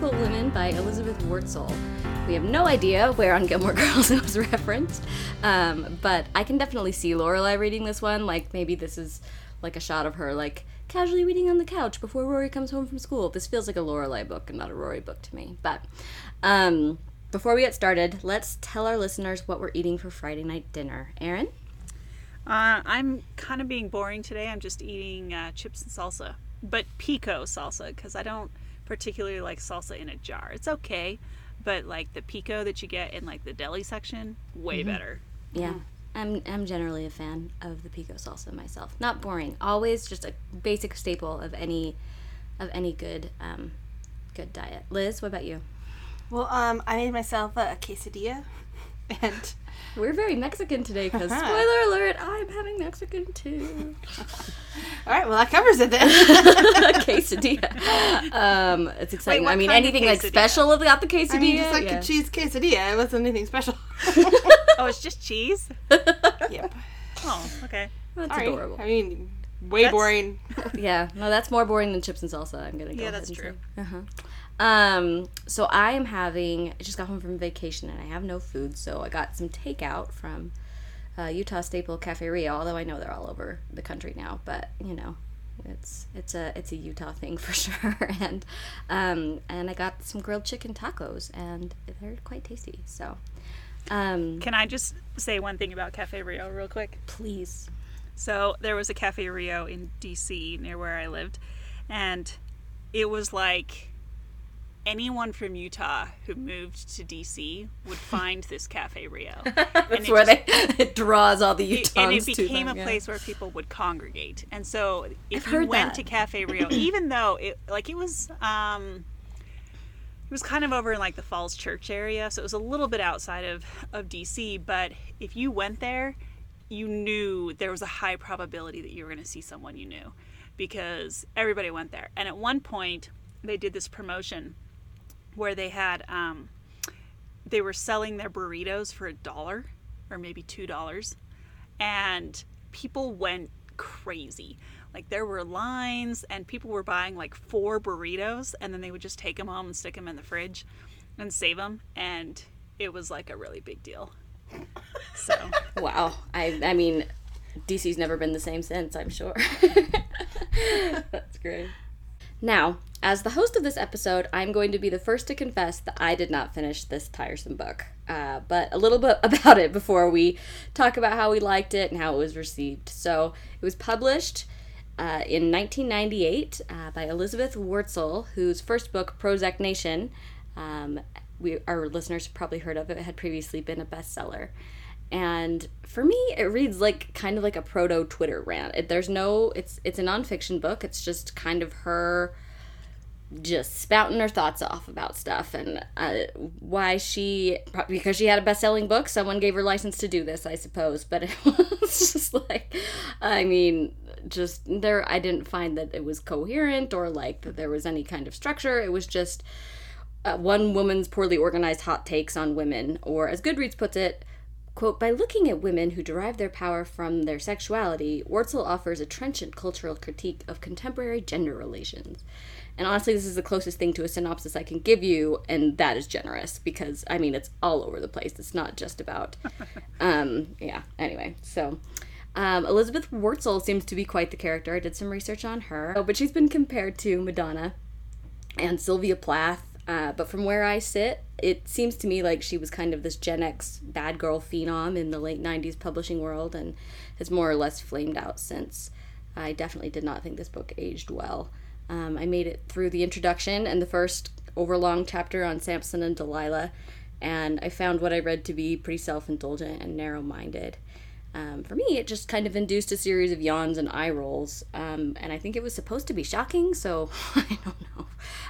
Difficult Women by Elizabeth Wurtzel. We have no idea where on Gilmore Girls it was referenced, um, but I can definitely see Lorelai reading this one. Like maybe this is like a shot of her like casually reading on the couch before Rory comes home from school. This feels like a Lorelai book and not a Rory book to me. But um, before we get started, let's tell our listeners what we're eating for Friday night dinner. Erin? Uh, I'm kind of being boring today. I'm just eating uh, chips and salsa, but pico salsa because I don't particularly like salsa in a jar. It's okay, but like the pico that you get in like the deli section, way better. Yeah. I'm, I'm generally a fan of the pico salsa myself. Not boring. Always just a basic staple of any of any good um, good diet. Liz, what about you? Well, um, I made myself a quesadilla, and We're very Mexican today because spoiler alert, I'm having Mexican too. all right, well that covers it then. quesadilla. Um, it's exciting. what I mean, anything like special about the quesadilla? I mean, just like yeah. a cheese quesadilla. It wasn't anything special. Oh, it's just cheese. yep. Oh, okay. That's Sorry. adorable. I mean, way That's- boring. Yeah, no, that's more boring than chips and salsa. I'm gonna go. Yeah, ahead that's and true. Uh-huh. Um, so I am having. I just got home from vacation and I have no food, so I got some takeout from uh, Utah staple Cafe Rio. Although I know they're all over the country now, but you know, it's it's a it's a Utah thing for sure. and um, and I got some grilled chicken tacos, and they're quite tasty. So, um, Can I just say one thing about Cafe Rio real quick? please. So there was a Cafe Rio in DC near where I lived, and it was like anyone from Utah who moved to DC would find this Cafe Rio. That's where just- they it draws all the Utahns and it became them, a yeah. place where people would congregate. And so if I've you went that. to Cafe Rio, even though it like it was um it was kind of over in like the Falls Church area, so it was a little bit outside of of DC, but if you went there, you knew there was a high probability that you were going to see someone you knew because everybody went there. And at one point, they did this promotion where they had um they were selling their burritos for a dollar or maybe two dollars and people went crazy like there were lines and people were buying like four burritos and then they would just take them home and stick them in the fridge and save them and it was like a really big deal so Wow. I I mean, DC's never been the same since, I'm sure. That's great. Now, as the host of this episode, I'm going to be the first to confess that I did not finish this tiresome book. Uh, but a little bit about it before we talk about how we liked it and how it was received. So, it was published uh, in 1998 uh, by Elizabeth Wurtzel, whose first book, Prozac Nation, um, we our listeners probably heard of it. It had previously been a bestseller, and for me, it reads like kind of like a proto Twitter rant. It, there's no, it's it's a nonfiction book. It's just kind of her just spouting her thoughts off about stuff and uh, why she because she had a best-selling book someone gave her license to do this i suppose but it was just like i mean just there i didn't find that it was coherent or like that there was any kind of structure it was just uh, one woman's poorly organized hot takes on women or as goodreads puts it Quote, by looking at women who derive their power from their sexuality, Wurtzel offers a trenchant cultural critique of contemporary gender relations. And honestly, this is the closest thing to a synopsis I can give you, and that is generous because, I mean, it's all over the place. It's not just about, um, yeah, anyway. So, um, Elizabeth Wurtzel seems to be quite the character. I did some research on her, Oh, but she's been compared to Madonna and Sylvia Plath. Uh, but from where I sit, it seems to me like she was kind of this Gen X bad girl phenom in the late 90s publishing world and has more or less flamed out since. I definitely did not think this book aged well. Um, I made it through the introduction and the first overlong chapter on Samson and Delilah, and I found what I read to be pretty self indulgent and narrow minded. Um, for me, it just kind of induced a series of yawns and eye rolls, um, and I think it was supposed to be shocking, so I don't know.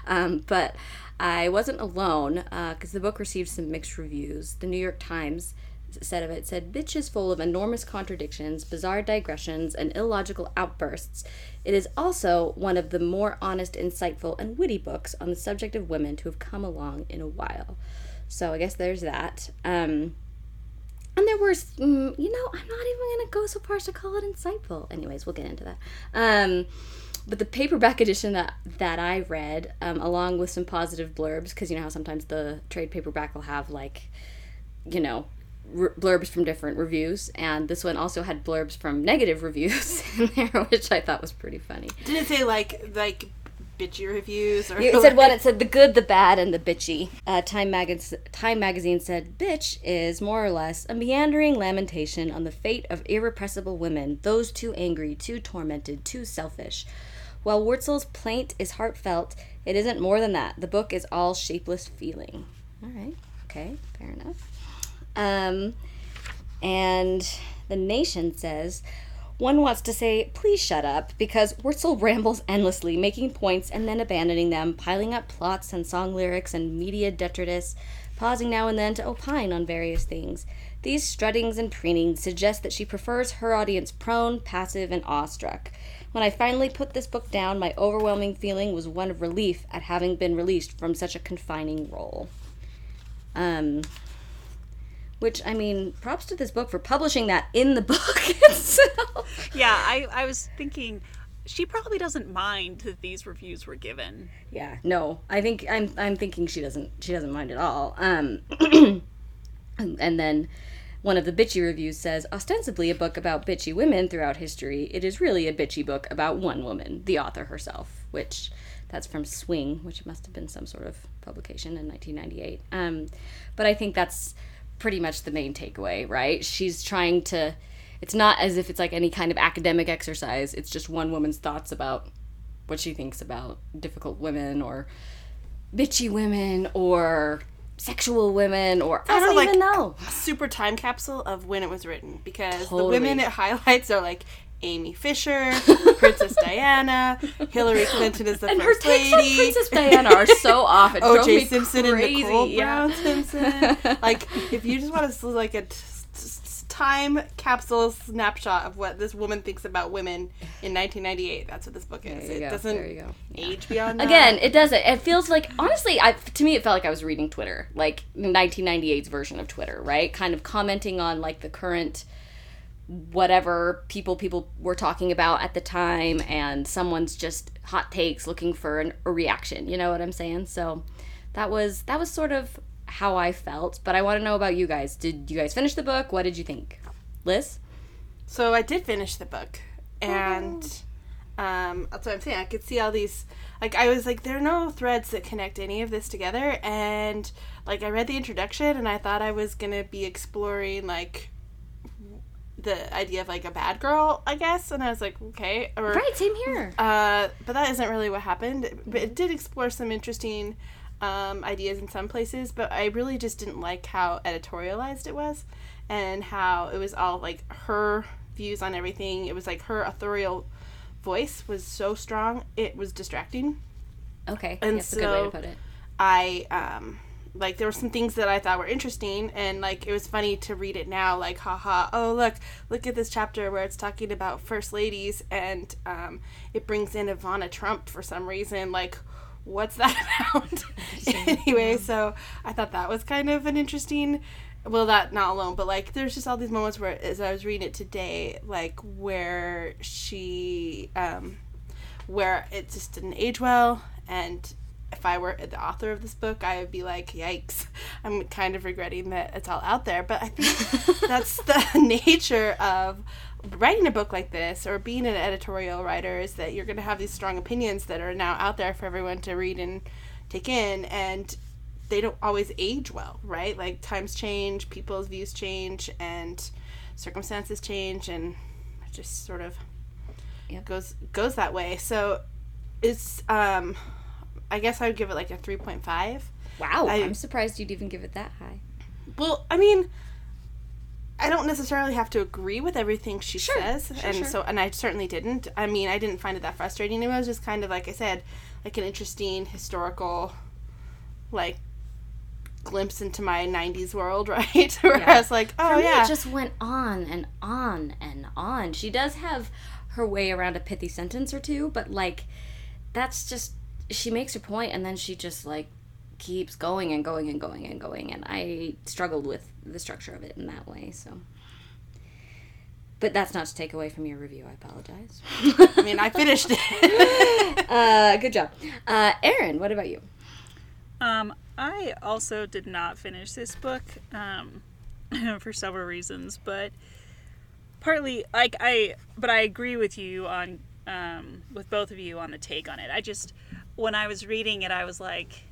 Um, but I wasn't alone because the book received some mixed reviews. The New York Times said of it said, Bitch is full of enormous contradictions, bizarre digressions, and illogical outbursts. It is also one of the more honest, insightful, and witty books on the subject of women to have come along in a while. So I guess there's that. Um, and there were, mm, you know, I'm not even going to go so far as to call it insightful. Anyways, we'll get into that. Um, but the paperback edition that that I read, um, along with some positive blurbs, because you know how sometimes the trade paperback will have like, you know, r- blurbs from different reviews, and this one also had blurbs from negative reviews in there, which I thought was pretty funny. Didn't it say like like bitchy reviews or It said what? It said the good, the bad, and the bitchy. Uh, Time, Mag- Time magazine said, "Bitch is more or less a meandering lamentation on the fate of irrepressible women, those too angry, too tormented, too selfish." While Wurtzel's plaint is heartfelt, it isn't more than that. The book is all shapeless feeling. All right, okay, fair enough. Um, and the Nation says, one wants to say, please shut up, because Wurtzel rambles endlessly, making points and then abandoning them, piling up plots and song lyrics and media detritus, pausing now and then to opine on various things. These struttings and preenings suggest that she prefers her audience prone, passive, and awestruck. When I finally put this book down, my overwhelming feeling was one of relief at having been released from such a confining role. Um, which I mean, props to this book for publishing that in the book itself. Yeah, I, I was thinking she probably doesn't mind that these reviews were given. Yeah, no, I think I'm I'm thinking she doesn't she doesn't mind at all. Um, and then one of the bitchy reviews says, ostensibly a book about bitchy women throughout history, it is really a bitchy book about one woman, the author herself, which that's from Swing, which must have been some sort of publication in 1998. Um, but I think that's pretty much the main takeaway, right? She's trying to. It's not as if it's like any kind of academic exercise. It's just one woman's thoughts about what she thinks about difficult women or bitchy women or sexual women or I don't like, even know. super time capsule of when it was written because Totally. the women it highlights are like Amy Fisher, Princess Diana, Hillary Clinton is the And her first takes on lady. Princess Diana are so off. It O.J. Simpson crazy. and Nicole yeah. Brown Simpson. like, if you just want to like a t- time capsule snapshot of what this woman thinks about women in 1998, that's what this book is. It go, doesn't there you go. Yeah. age beyond that. Again, it doesn't. It feels like honestly, I to me it felt like I was reading Twitter, like 1998's version of Twitter, right? Kind of commenting on like the current whatever people people were talking about at the time and someone's just hot takes looking for an, a reaction, you know what I'm saying? So that was that was sort of how I felt, but I want to know about you guys. Did you guys finish the book? What did you think? Liz? So I did finish the book, and um, that's what I'm saying. I could see all these. Like I was like, there are no threads that connect any of this together, and like I read the introduction, and I thought I was gonna be exploring like the idea of like a bad girl, I guess, and I was like, okay, or Right, same here. uh, but that isn't really what happened. But it did explore some interesting um, ideas in some places, but I really just didn't like how editorialized it was and how it was all like her views on everything. It was like her authorial voice was so strong, it was distracting. Okay, and that's a good way to so- put it. I um like there were some things that I thought were interesting and like it was funny to read it now like haha oh look look at this chapter where it's talking about first ladies and um it brings in Ivana Trump for some reason like what's that about anyway so I thought that was kind of an interesting well that not alone but like there's just all these moments where as I was reading it today like where she um where it just didn't age well and if I were the author of this book, I would be like, yikes. I'm kind of regretting that it's all out there. But I think that's the nature of writing a book like this or being an editorial writer is that you're going to have these strong opinions that are now out there for everyone to read and take in. And they don't always age well, right? Like times change, people's views change, and circumstances change, and it just sort of Yep. goes goes that way. So it's um I guess I would give it like a 3.5. Wow, I- I'm surprised you'd even give it that high. Well, I mean I don't necessarily have to agree with everything she Sure, says, sure, and sure. so and I certainly didn't. I mean, I didn't find it that frustrating. It was just kind of like I said, like an interesting historical, like glimpse into my 90s world, right? Where I was like, oh me, yeah. it just went on and on and on. She does have her way around a pithy sentence or two, but like, that's just she makes her point and then she just like keeps going and going and going and going. And I struggled with the structure of it in that way. So, but that's not to take away from your review. I apologize. I mean, I finished it. uh, good job, uh. What about you? Um, I also did not finish this book um, for several reasons, but partly like I, but I agree with you on um, with both of you on the take on it. I just when I was reading it, I was like,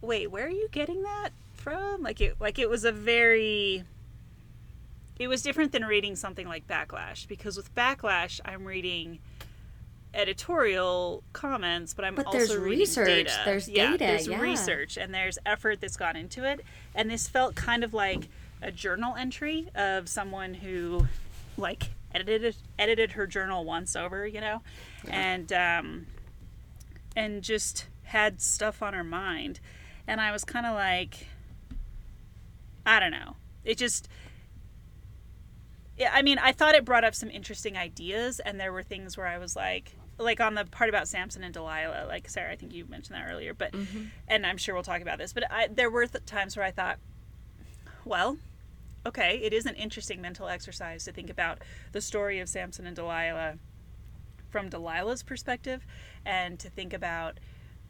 wait, where are you getting that from? Like it, like it was a very it was different than reading something like Backlash because with Backlash, I'm reading editorial comments, but I'm But also there's reading research, data. there's yeah, data, there's yeah. research, and there's effort that's gone into it. And this felt kind of like a journal entry of someone who, like, edited edited her journal once over, you know, and um, and just had stuff on her mind. And I was kind of like, I don't know. It just yeah, I mean, I thought it brought up some interesting ideas, and there were things where I was like, like on the part about Samson and Delilah, like Sarah, I think you mentioned that earlier, but, and I'm sure we'll talk about this, but I, there were th- times where I thought, well, okay, it is an interesting mental exercise to think about the story of Samson and Delilah from Delilah's perspective, and to think about,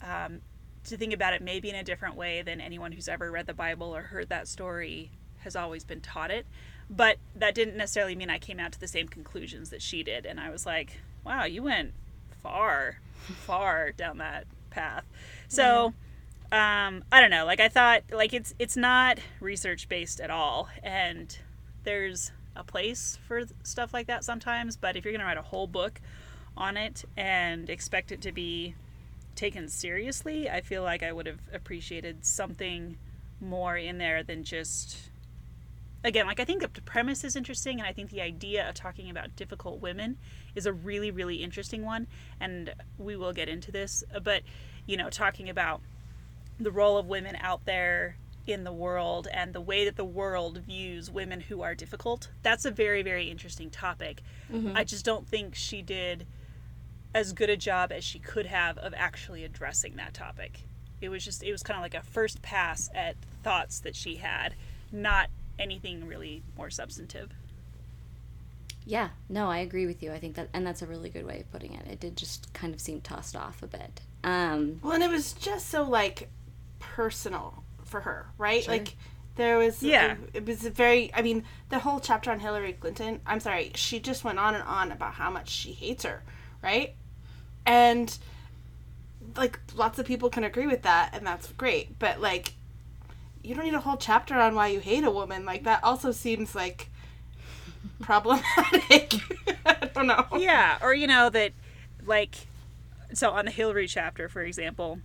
um, to think about it maybe in a different way than anyone who's ever read the Bible or heard that story has always been taught it. But that didn't necessarily mean I came out to the same conclusions that she did. And I was like, wow, you went far, far down that path. So, um, I don't know. Like I thought, like it's it's not research based at all, and there's a place for stuff like that sometimes. But if you're gonna write a whole book on it and expect it to be taken seriously, I feel like I would have appreciated something more in there than just again, like I think the premise is interesting, and I think the idea of talking about difficult women is a really, really interesting one. And we will get into this, but you know, talking about the role of women out there in the world and the way that the world views women who are difficult, that's a very, very interesting topic. Mm-hmm. I just don't think she did as good a job as she could have of actually addressing that topic. It was just, it was kind of like a first pass at thoughts that she had, not anything really more substantive. Yeah, no, I agree with you. I think that, and that's a really good way of putting it. It did just kind of seem tossed off a bit. Um, well, and it was just so like personal for her, right? Sure. Like there was Yeah. it, it was a very I mean, the whole chapter on Hillary Clinton, I'm sorry, she just went on and on about how much she hates her, right? And like lots of people can agree with that and that's great, but like you don't need a whole chapter on why you hate a woman. Like that also seems like problematic. I don't know. Yeah, or you know that, like, so on the Hillary chapter, for example,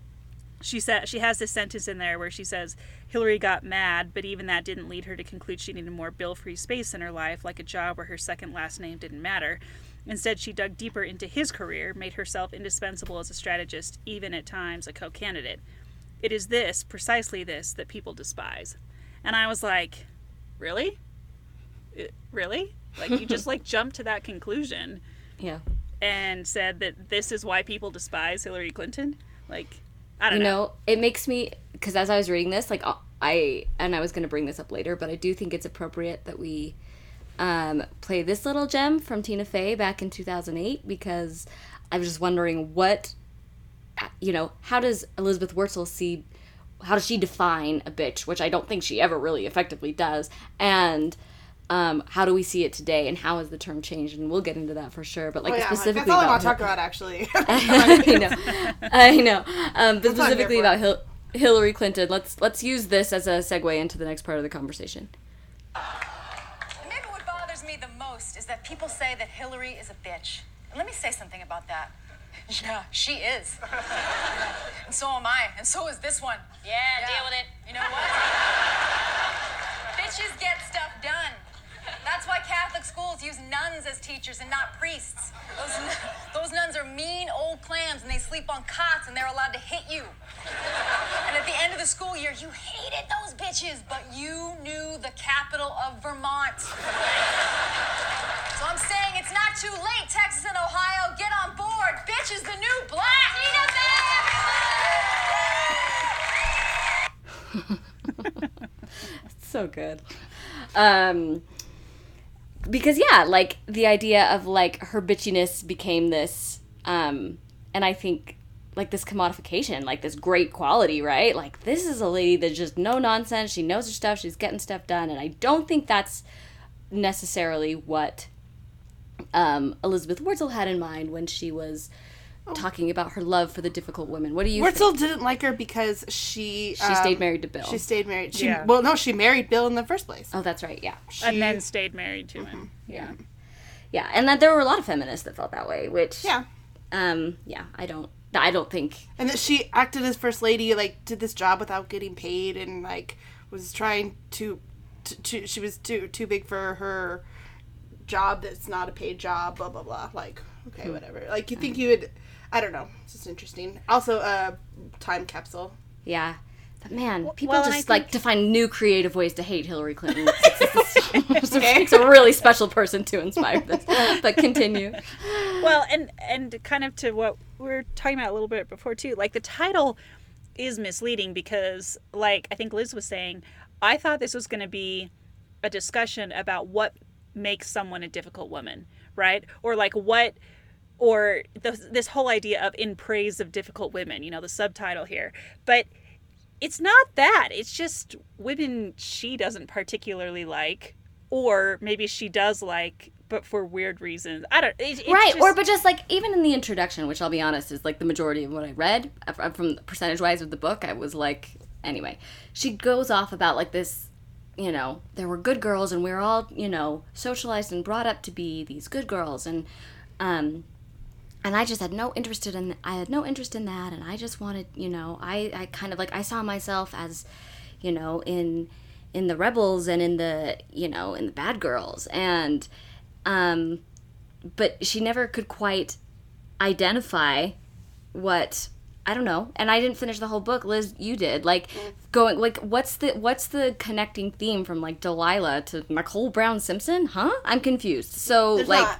she said she has this sentence in there where she says Hillary got mad, but even that didn't lead her to conclude she needed more bill-free space in her life, like a job where her second last name didn't matter. Instead, she dug deeper into his career, made herself indispensable as a strategist, even at times a co-candidate. It is this, precisely this, that people despise. And I was like, really? It- really? Like you just like jumped to that conclusion yeah. and said that this is why people despise Hillary Clinton. Like, I don't you know. know it makes me because as i was reading this like i and i was going to bring this up later but i do think it's appropriate that we um, play this little gem from tina fey back in 2008 because i was just wondering what you know how does elizabeth wurtzel see how does she define a bitch which i don't think she ever really effectively does and um, how do we see it today and how has the term changed and we'll get into that for sure but like Oh, yeah, specifically that's all I about want to talk about actually. I know, I know. Um, but That's specifically about Hil- Hillary Clinton, let's let's use this as a segue into the next part of the conversation. Most is that people say that Hillary is a bitch. And let me say something about that. Yeah, she is. and so am I. And so is this one. Yeah, deal with it. You know what? Bitches get stuff done. That's why Catholic schools use nuns as teachers and not priests. Those, those nuns are mean old clams and they sleep on cots and they're allowed to hit you. And at the end of the school year, you hated those bitches, but you knew the capital of Vermont. so I'm saying it's not too late, Texas and Ohio. Get on board. Bitch is the new black. so good. Um, because yeah, like the idea of like her bitchiness became this, um, and I think like this commodification, like this great quality, right? Like this is a lady that's just no nonsense. She knows her stuff. She's getting stuff done, and I don't think that's necessarily what um, Elizabeth Wurtzel had in mind when she was talking about her love for the difficult women. What do you? Wurtzel think? didn't like her because she She um, stayed married to Bill. She stayed married. She Yeah. well, no, she married Bill in the first place. Oh, that's right. Yeah. and then stayed married to him. Yeah. Yeah, and that there were a lot of feminists that felt that way, which Yeah, um yeah, I don't I don't think and that she acted as first lady, like did this job without getting paid, and like was trying to, to, to she was too too big for her job that's not a paid job. Blah blah blah. Like okay, whatever. Like you think you would. I don't know. It's just interesting. Also, uh, time capsule. yeah. But man, people well, and I just like think- to find new creative ways to hate Hillary Clinton. It makes a really special person to inspire this. But continue. Well, and and kind of to what we were talking about a little bit before too. Like the title is misleading because, like I think Liz was saying, I thought this was going to be a discussion about what makes someone a difficult woman, right? Or like what or the, this whole idea of in praise of difficult women, you know, the subtitle here. But it's not that. It's just women she doesn't particularly like, or maybe she does like, but for weird reasons. I don't. It, it's right, or just- but just like even in the introduction, which I'll be honest is like the majority of what I read from percentage wise of the book, I was like, anyway, she goes off about like this, you know, there were good girls and we were all you know socialized and brought up to be these good girls and, um, and I just had no interest in I had no interest in that, and I just wanted you know I I kind of like I saw myself as, you know in in the rebels and in the you know in the bad girls and um but she never could quite identify what I don't know. And I didn't finish the whole book. Liz, you did. Like going like what's the what's the connecting theme from like Delilah to Nicole Brown Simpson? Huh? I'm confused. So There's like not.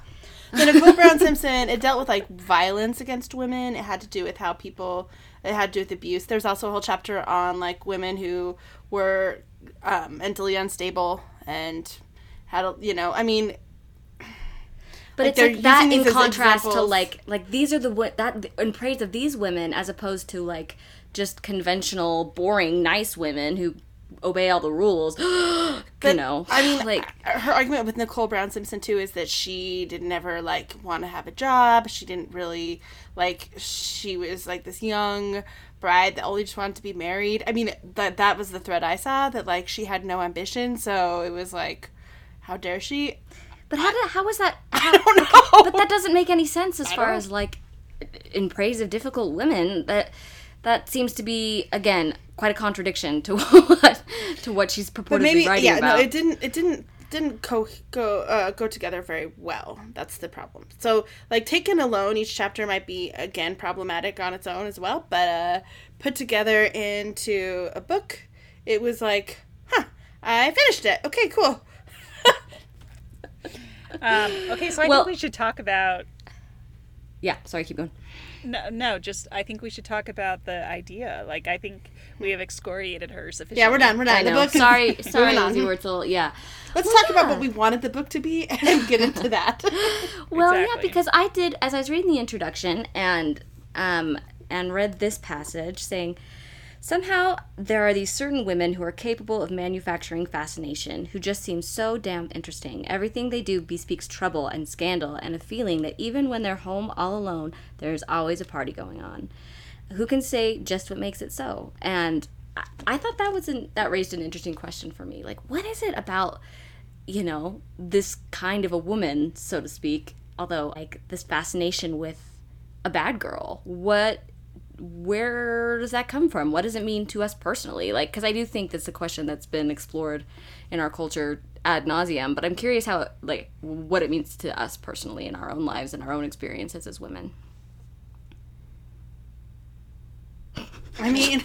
So Nicole Brown Simpson, it dealt with like violence against women. It had to do with how people. It had to do with abuse. There's also a whole chapter on like women who were um, mentally unstable and had a, you know. I mean, But Like, it's like that in contrast to like like these are the wo- that in praise of these women as opposed to like just conventional boring nice women who obey all the rules. you But, know, I mean, like uh, her argument with Nicole Brown Simpson too is that she did never like want to have a job. She didn't really like. She was like this young bride that only just wanted to be married. I mean, that that was the thread I saw. That like she had no ambition, so it was like, how dare she? But how did how was that? How, I don't know. but that doesn't make any sense as far don't. as like in praise of difficult women. That that seems to be again quite a contradiction to what to what she's but purportedly maybe writing yeah, about. no, it didn't. It didn't didn't co- go uh, go together very well. That's the problem. So like taken alone, each chapter might be again problematic on its own as well. But uh, put together into a book, it was like, huh, I finished it. Okay, cool. Um, okay, so I Well- think we should talk about yeah, sorry, keep going. no, no, just I think we should talk about the idea. Like I think we have excoriated her sufficiently. Yeah, we're done. We're done. I The know. book Sorry, sorry, moving on. Lizzie Wurtzel. Yeah. Let's Well, talk about what we wanted the book to be and get into that. Well, yeah, because I did as I was reading the introduction and um and read this passage saying somehow there are these certain women who are capable of manufacturing fascination who just seem so damn interesting. Everything they do bespeaks trouble and scandal and a feeling that even when they're home all alone, there's always a party going on. Who can say just what makes it so? And I, I thought that was an, that raised an interesting question for me. Like, what is it about you know, this kind of a woman, so to speak, although like this fascination with a bad girl. What where does that come from? What does it mean to us personally? Like cuz I do think that's a question that's been explored in our culture ad nauseum, but I'm curious how like what it means to us personally in our own lives and our own experiences as women. I mean,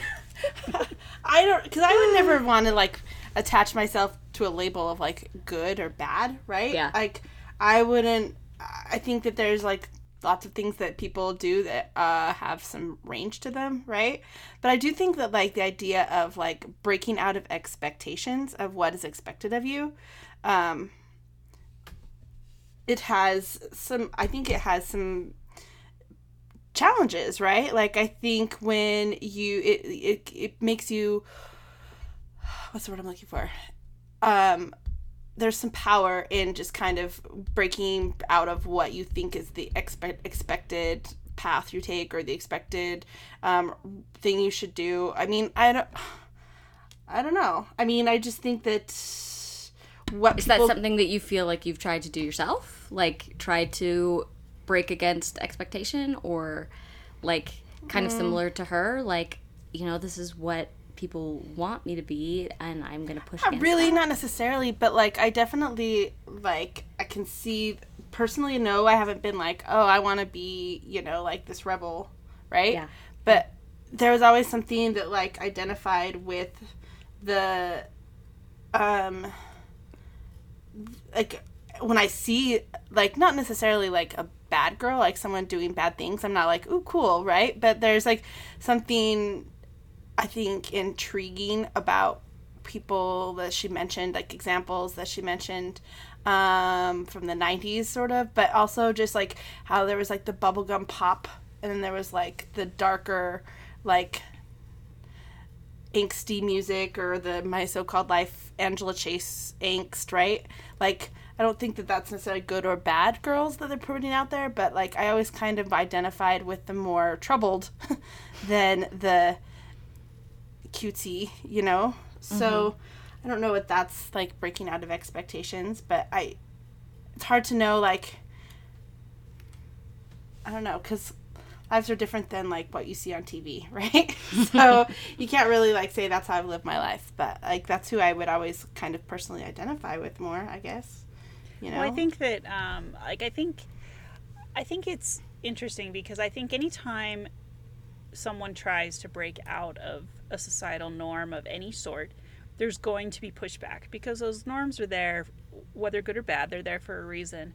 I don't because I would never want to like attach myself to a label of like good or bad, right? Yeah. Like I wouldn't. I think that there's like lots of things that people do that uh, have some range to them, right? But I do think that like the idea of like breaking out of expectations of what is expected of you, um, it has some. I think it has some challenges, right? Like I think when you it it, it makes you what's the word I'm looking for? Um there's some power in just kind of breaking out of what you think is the expect expected path you take or the expected um, thing you should do. I mean, I don't I don't know. I mean, I just think that what Is that something that you feel like you've tried to do yourself? Like tried to break against expectation or like kind of similar to her like you know this is what people want me to be and i'm gonna push Not really, that. not necessarily, but like I definitely like I can see personally. No, I haven't been like, oh, I want to be, you know, like this rebel, right? Yeah. But there was always something that like identified with the, um, like when I see like not necessarily like a bad girl, like someone doing bad things. I'm not like, ooh, cool, right? But there's like something I think intriguing about people that she mentioned, like examples that she mentioned um, from the 90s, sort of, but also just like how there was like the bubblegum pop, and then there was like the darker, like angsty music or the My So Called Life Angela Chase angst, right? Like, I don't think that that's necessarily good or bad girls that they're putting out there, but like, I always kind of identified with the more troubled than the cutesy, you know? So I don't know what that's like breaking out of expectations, but I, it's hard to know, like, I don't know, because lives are different than like what you see on TV, right? so you can't really like say that's how I've lived my life, but like that's who I would always kind of personally identify with more, I guess. You know, Well, I think that, um, like, I think, I think it's interesting because I think anytime someone tries to break out of a societal norm of any sort, there's going to be pushback because those norms are there, whether good or bad, they're there for a reason.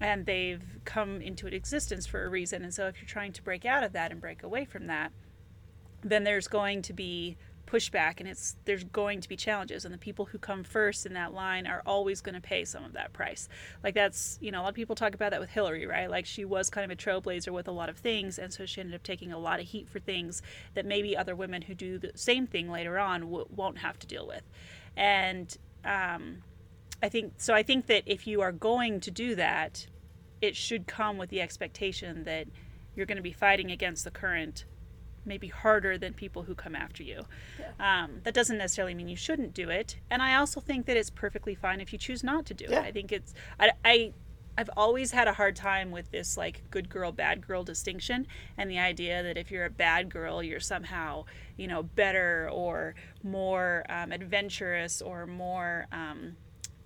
And they've come into existence for a reason. And so if you're trying to break out of that and break away from that, then there's going to be pushback and it's there's going to be challenges and the people who come first in that line are always going to pay some of that price. Like that's you know a lot of people talk about that with hillary right? Like she was kind of a trailblazer with a lot of things and so she ended up taking a lot of heat for things that maybe other women who do the same thing later on w- won't have to deal with. And um, i think so i think that if you are going to do that it should come with the expectation that you're going to be fighting against the current maybe harder than people who come after you. Um, that doesn't necessarily mean you shouldn't do it. And I also think that it's perfectly fine if you choose not to do Yeah. it. I think it's I, I I've always had a hard time with this like good girl bad girl distinction and the idea that if you're a bad girl you're somehow you know better or more um, adventurous or more um,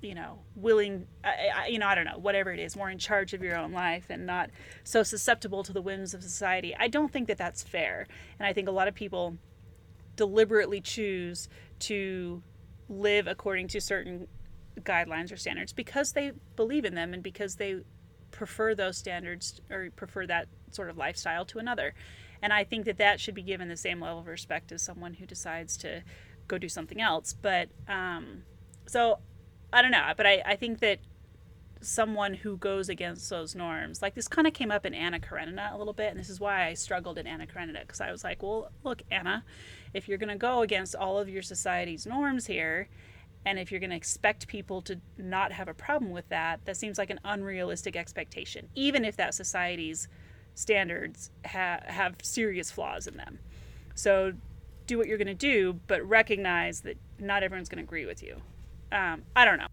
you know willing I, I, you know i don't know whatever it is more in charge of your own life and not so susceptible to the whims of society. I don't think that that's fair. And i think a lot of people deliberately choose to live according to certain guidelines or standards because they believe in them and because they prefer those standards or prefer that sort of lifestyle to another. And i think that that should be given the same level of respect as someone who decides to go do something else. But um, so I don't know, but I, I think that someone who goes against those norms, like this kind of came up in Anna Karenina a little bit, and this is why I struggled in Anna Karenina because I was like, well, look, Anna, if you're going to go against all of your society's norms here, and if you're going to expect people to not have a problem with that, that seems like an unrealistic expectation, even if that society's standards ha- have serious flaws in them. So do what you're going to do, but recognize that not everyone's going to agree with you. Um, I don't know.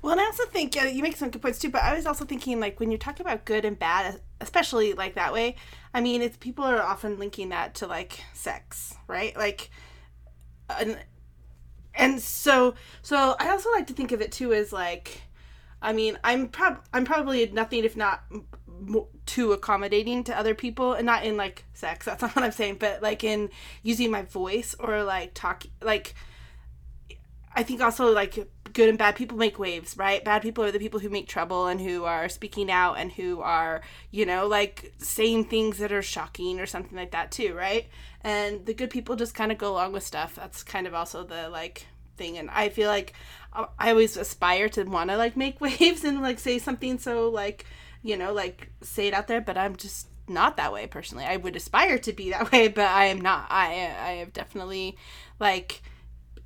Well, and I also think uh, you make some good points too. But I was also thinking like when you're talking about good and bad, especially like that way. I mean, it's people are often linking that to like sex, right? Like, and and so so I also like to think of it too as like, I mean, I'm prob I'm probably nothing if not too accommodating to other people and not in like sex that's not what i'm saying but like in using my voice or like talk like i think also like good and bad people make waves right? Bad people are the people who make trouble and who are speaking out and who are you know like saying things that are shocking or something like that too right? And the good people just kind of go along with stuff. That's kind of also the like thing. And i feel like uh, i always aspire to want to like make waves and like say something so like you know like say it out there but i'm just not that way personally. I would aspire to be that way but i am not. I i have definitely like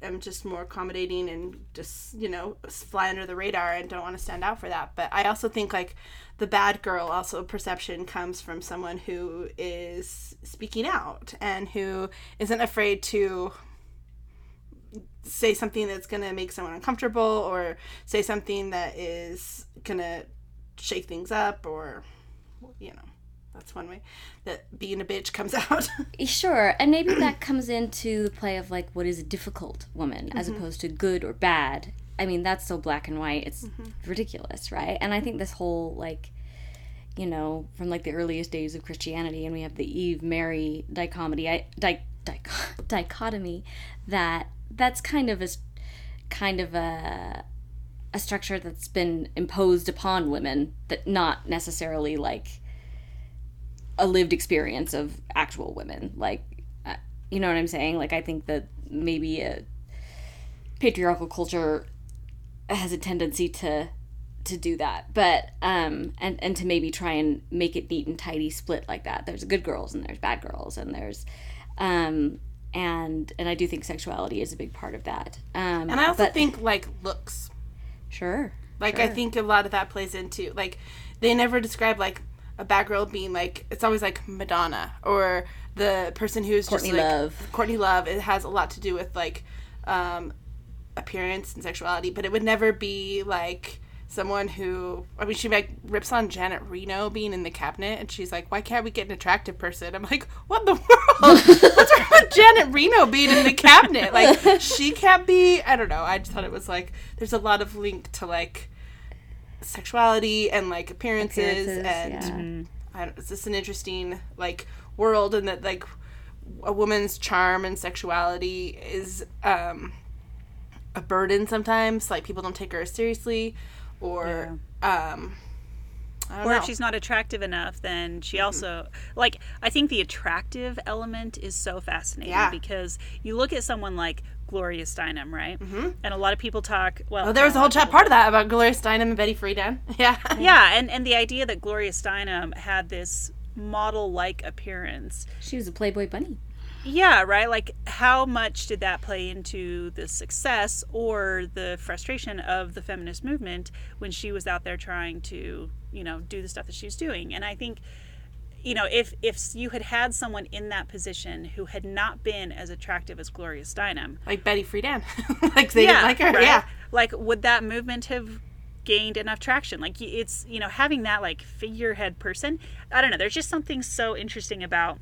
am just more accommodating and just you know fly under the radar and don't want to stand out for that. But i also think like the bad girl also perception comes from someone who is speaking out and who isn't afraid to say something that's going to make someone uncomfortable or say something that is going to shake things up or you know that's one way that being a bitch comes out Sure, and maybe that comes into the play of like what is a difficult woman as Mm-hmm. opposed to good or bad. I mean, that's so black and white. It's Mm-hmm. ridiculous, right? And I think this whole like you know, from like the earliest days of Christianity and we have the Eve Mary dichotomy, I, di, di, dichotomy that that's kind of a kind of a a structure that's been imposed upon women that not necessarily like a lived experience of actual women. Like uh, you know what i'm saying? Like i think that maybe a patriarchal culture has a tendency to to do that. But um and and to maybe try and make it neat and tidy split like that. There's good girls and there's bad girls and there's um and and i do think sexuality is a big part of that. Um and i also but- think like looks. Sure Like I think a lot of that plays into like they never describe like a bad girl being like it's always like Madonna or the person who's Courtney just like Love. Courtney Love. It has a lot to do with like um, appearance and sexuality, but it would never be like someone who I mean she like rips on Janet Reno being in the cabinet and she's like, Why can't we get an attractive person? I'm like, What in the world? What's wrong with Janet Reno being in the cabinet? Like she can't be I don't know. I just thought it was like there's a lot of link to like sexuality and like appearances, Appearances, and yeah. I don't, it's just an interesting like world and that like a woman's charm and sexuality is um a burden sometimes like people don't take her seriously or um I don't or know. if she's not attractive enough then she also like i think the attractive element is so fascinating Yeah. because you look at someone like gloria steinem right mm-hmm. and a lot of people talk well Oh, there was a whole chat part of that about Gloria Steinem and Betty Friedan. Yeah. yeah and and the idea that gloria steinem had this model like appearance she was a playboy bunny yeah right like how much did that play into the success or the frustration of the feminist movement when she was out there trying to you know do the stuff that she was doing and i think you know if if you had had someone in that position who had not been as attractive as gloria steinem Like Betty Friedan. like they didn't like her. right? Yeah. Like, would that movement have gained enough traction? Like, it's, you know, having that, like, figurehead person. I don't know. There's just something so interesting about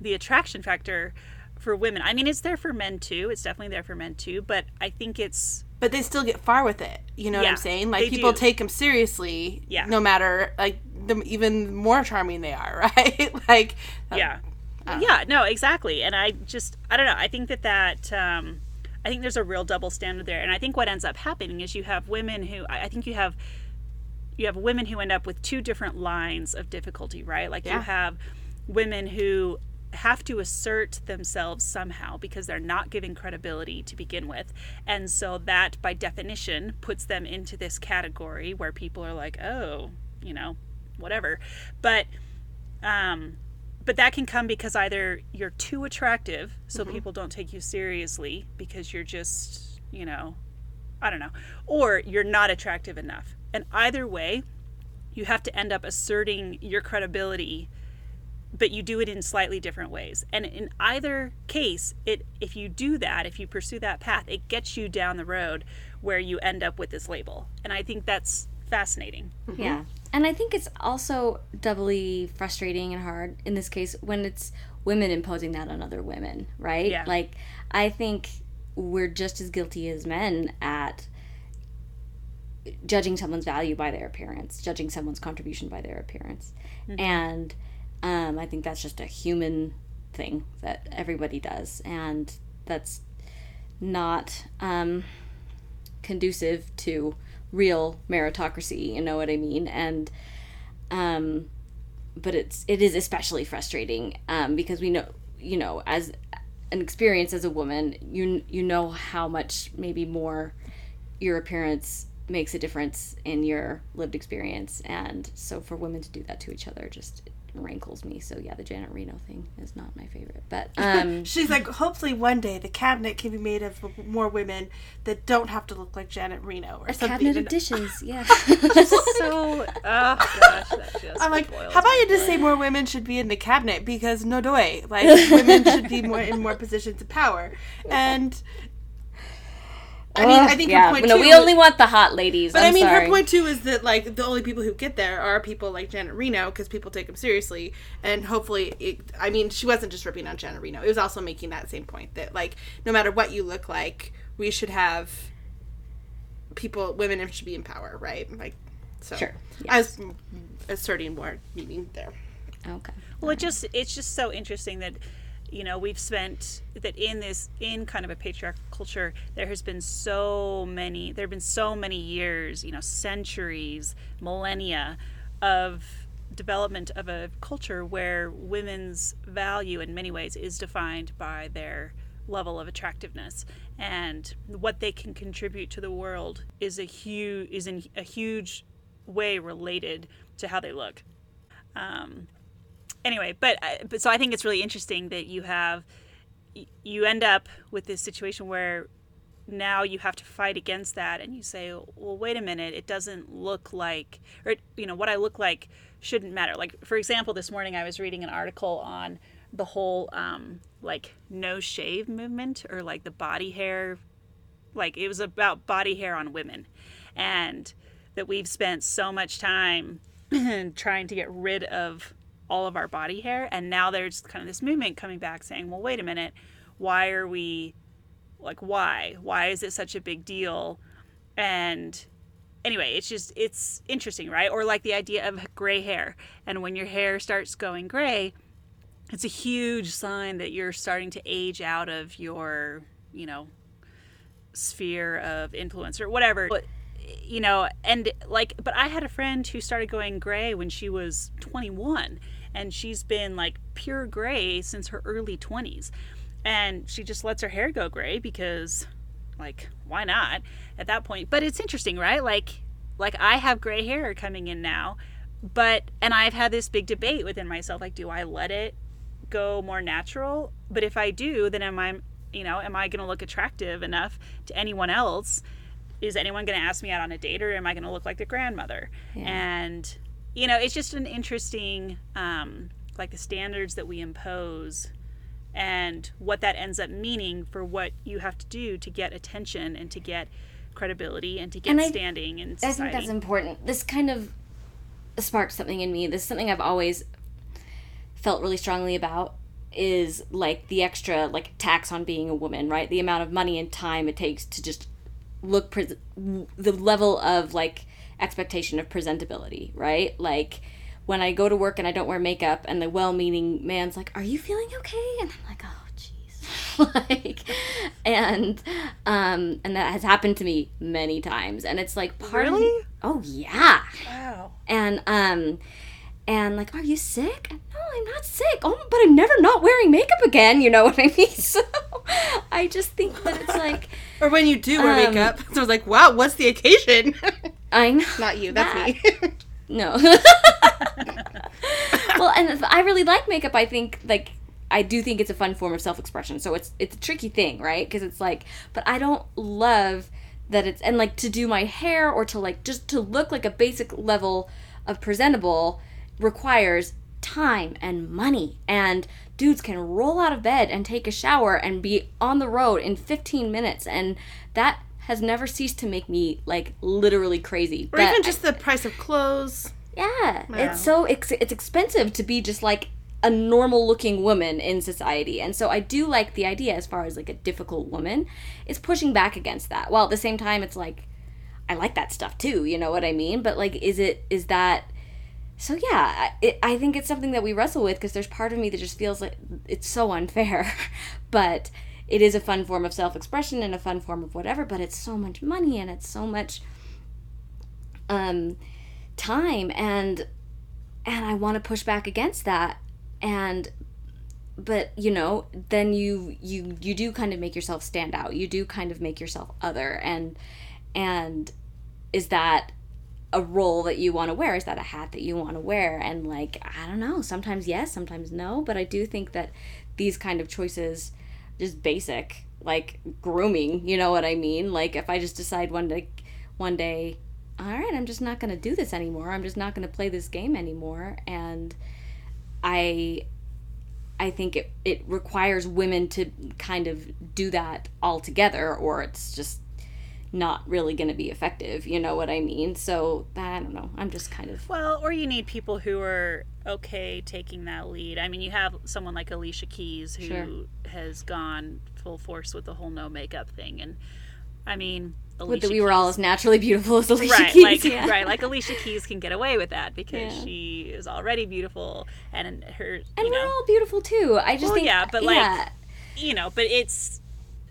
the attraction factor for women. I mean, it's there for men too. It's definitely there for men too. But I think it's, But they still get far with it. You know what I'm saying? Like people do. take them seriously. Yeah. No matter like the even more charming they are, right? like yeah. Yeah, no, exactly. And I just, I don't know. I think that that, um, I think there's a real double standard there. And I think what ends up happening is you have women who, I I think you have, you have women who end up with two different lines of difficulty, right? Like you have women who have to assert themselves somehow because they're not given credibility to begin with. And so that by definition puts them into this category where people are like, "Oh, you know, whatever." But um but that can come because either you're too attractive so people don't take you seriously because you're just, you know, I don't know, or you're not attractive enough. And either way, you have to end up asserting your credibility but you do it in slightly different ways. And in either case, it if you do that, if you pursue that path, it gets you down the road where you end up with this label. And I think that's fascinating. Mm-hmm. Yeah. And I think it's also doubly frustrating and hard in this case when it's women imposing that on other women, right? Yeah. Like, I think we're just as guilty as men at judging someone's value by their appearance, judging someone's contribution by their appearance. Mm-hmm. And um, I think that's just a human thing that everybody does. And that's not um, conducive to real meritocracy, you know what I mean? And um, but it's it is especially frustrating um, because we know you know as an experience as a woman you you know how much maybe more your appearance makes a difference in your lived experience and so for women to do that to each other just rankles me. So yeah the janet reno thing is not my favorite. But um She's like, hopefully one day the cabinet can be made of more women that don't have to look like Janet Reno or something. cabinet of dishes yeah. So, oh gosh, that just I'm like, how about you just say more women should be in the cabinet? Because no doy, like women should be more in more positions of power. And I mean, I think yeah her point no too. we only want the hot ladies but I'm I mean, sorry. her point too is that like the only people who get there are people like Janet Reno because people take them seriously, and hopefully, it, I mean, she wasn't just ripping on Janet Reno. It was also making that same point that like no matter what you look like, we should have people, women should be in power, right? Like, so Sure, I was asserting more meaning there. okay Well, it just it's just so interesting that you know we've spent that in this in kind of a patriarchal culture there has been so many there have been so many years you know centuries millennia of development of a culture where women's value in many ways is defined by their level of attractiveness. And what they can contribute to the world is a huge is in a huge way related to how they look um, anyway, but but so I think it's really interesting that you have you end up with this situation where now you have to fight against that and you say well wait a minute. It doesn't look like or you know what i look like shouldn't matter. Like for example this morning i was reading an article on the whole um, like no shave movement or like the body hair like it was about body hair on women and that we've spent so much time trying to get rid of all of our body hair and now there's kind of this movement coming back saying well wait a minute. Why are we like why? Why is it such a big deal? And anyway it's just it's interesting right? Or like the idea of gray hair. And when your hair starts going gray it's a huge sign that you're starting to age out of your you know sphere of influence or whatever. But you know and like but i had a friend who started going gray when she was 21 and she's been like pure gray since her early 20s and she just lets her hair go gray because like why not at that point? But it's interesting right? Like like i have gray hair coming in now but and i've had this big debate within myself like do i let it go more natural? But if i do then am i you know am i going to look attractive enough to anyone else? Is anyone going to ask me out on a date or am i going to look like the grandmother? And you know it's just an interesting um like the standards that we impose and what that ends up meaning for what you have to do to get attention and to get credibility and to get And I- standing in I think that's important. This kind of sparked something in me. This is something I've always felt really strongly about is like the extra like tax on being a woman, right? The amount of money and time it takes to just look pres- the level of like expectation of presentability, right? Like when I go to work and I don't wear makeup and the well-meaning man's like, "Are you feeling okay?" and I'm like, "Oh, jeez." like and um and that has happened to me many times and it's like part of oh yeah wow. and um and like are you sick no i'm not sick oh but i'm never not wearing makeup again you know what i mean so i just think that it's like Or when you do wear Um, makeup, so it's like, wow, what's the occasion? I know. Not you, that's me. no. Well and i really like makeup i think like i do think it's a fun form of self-expression. So it's it's a tricky thing right? Because it's like but i don't love that it's and like to do my hair or to like just to look like a basic level of presentable requires time and money. And dudes can roll out of bed and take a shower and be on the road in 15 minutes. And that has never ceased to make me like literally crazy or But even I- just the price of clothes. yeah, it's so ex- it's expensive to be just like a normal looking woman in society. And so I do like the idea as far as like a difficult woman is pushing back against that. While at the same time it's like I like that stuff too. You know what I mean? But like, is it is that? So yeah, it, I think it's something that we wrestle with because there's part of me that just feels like it's so unfair, but it is a fun form of self-expression and a fun form of whatever. But it's so much money and it's so much um, time and and I want to push back against that. And but you know then you you you do kind of make yourself stand out. You do kind of make yourself other. And and is that a role that you want to wear? Is that a hat that you want to wear? And like i don't know. Sometimes yes sometimes no. But i do think that these kind of choices just basic like grooming you know what i mean? Like if i just decide one day one day all right i'm just not going to do this anymore. I'm just not going to play this game anymore and i i think it, it requires women to kind of do that all together or it's just not really going to be effective you know what i mean so i don't know i'm just kind of Well, or you need people who are okay taking that lead. I mean, you have someone like Alicia Keys who Sure. has gone full force with the whole no makeup thing, and I mean, with Alicia that we were all as naturally beautiful as Alicia right Keys, like yeah. right like alicia keys can get away with that because Yeah. she is already beautiful and her and you we're all beautiful too i just Well, think yeah, but, like, yeah, you know but it's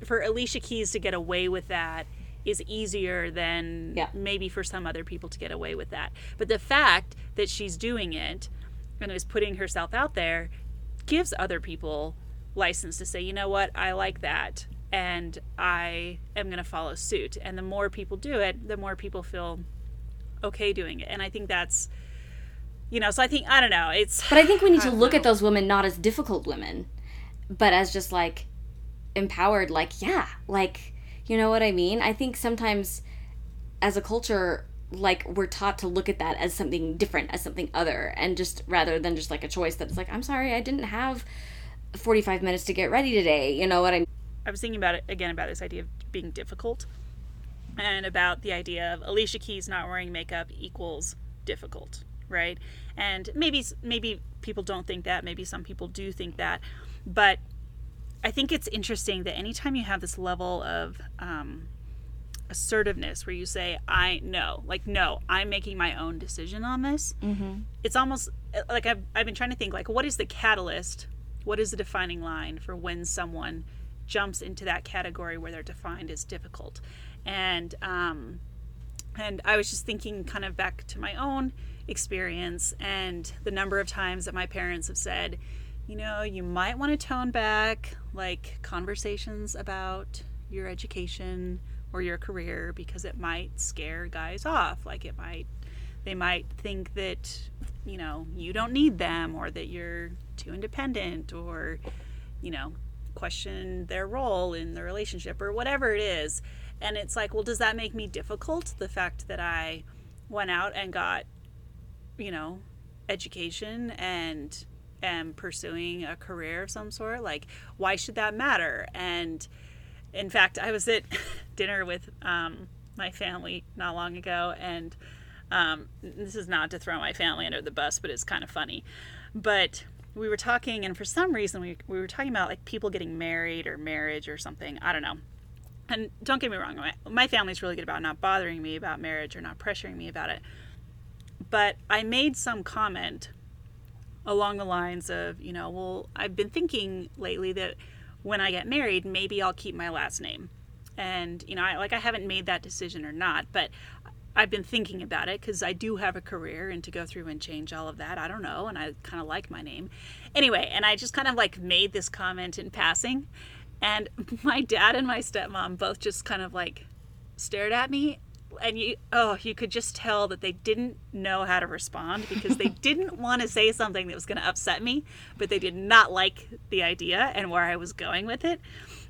for alicia keys to get away with that is easier than Yeah. maybe for some other people to get away with that. But the fact that she's doing it and is putting herself out there gives other people license to say you know what? I like that and i am going to follow suit. And the more people do it the more people feel okay doing it. And i think that's you know so i think i don't know it's But I think we need to look at those women not as difficult women, but as just like empowered, like, yeah, like, you know what I mean? I think sometimes as a culture, like, we're taught to look at that as something different, as something other, and just rather than just like a choice that's like, I'm sorry, I didn't have 45 minutes to get ready today. You know what I mean? I was thinking about it again about this idea of being difficult and about the idea of Alicia Keys not wearing makeup equals difficult, right? And maybe maybe people don't think that, maybe some people do think that, but I think it's interesting that anytime you have this level of um, assertiveness where you say, I know, like, no, I'm making my own decision on this, mm-hmm. it's almost like I've, I've been trying to think, like, what is the catalyst? What is the defining line for when someone jumps into that category where they're defined as difficult? And, um, and I was just thinking kind of back to my own experience and the number of times that my parents have said, you know, you might want to tone back like conversations about your education or your career because it might scare guys off. Like it might, they might think that, you know, you don't need them or that you're too independent or, you know, question their role in the relationship or whatever it is. And it's like, well, does that make me difficult? The fact that I went out and got, you know, education and am pursuing a career of some sort. Like, why should that matter? And in fact, I was at dinner with um, my family not long ago, and um, this is not to throw my family under the bus, but it's kind of funny. But we were talking, and for some reason, we, we were talking about like people getting married or marriage or something. I don't know. And don't get me wrong, my, my family's really good about not bothering me about marriage or not pressuring me about it. But I made some comment along the lines of, you know, well, I've been thinking lately that when I get married, maybe I'll keep my last name. And, you know, I, like I haven't made that decision or not, but I've been thinking about it because I do have a career and to go through and change all of that, I don't know. And I kind of like my name. Anyway, and I just kind of like made this comment in passing. And my dad and my stepmom both just kind of like stared at me and you oh you could just tell that they didn't know how to respond because they didn't want to say something that was going to upset me but they did not like the idea and where i was going with it.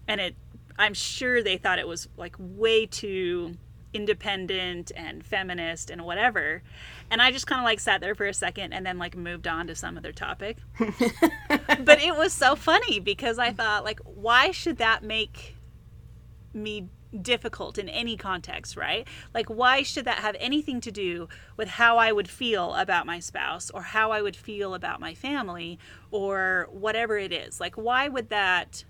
And it i'm sure they thought it was like way too independent and feminist and whatever. And i just kind of like sat there for a second and then like moved on to some other topic. But it was so funny because i thought like why should that make me difficult in any context, right? Like, why should that have anything to do with how I would feel about my spouse or how I would feel about my family or whatever it is? Like, why would that?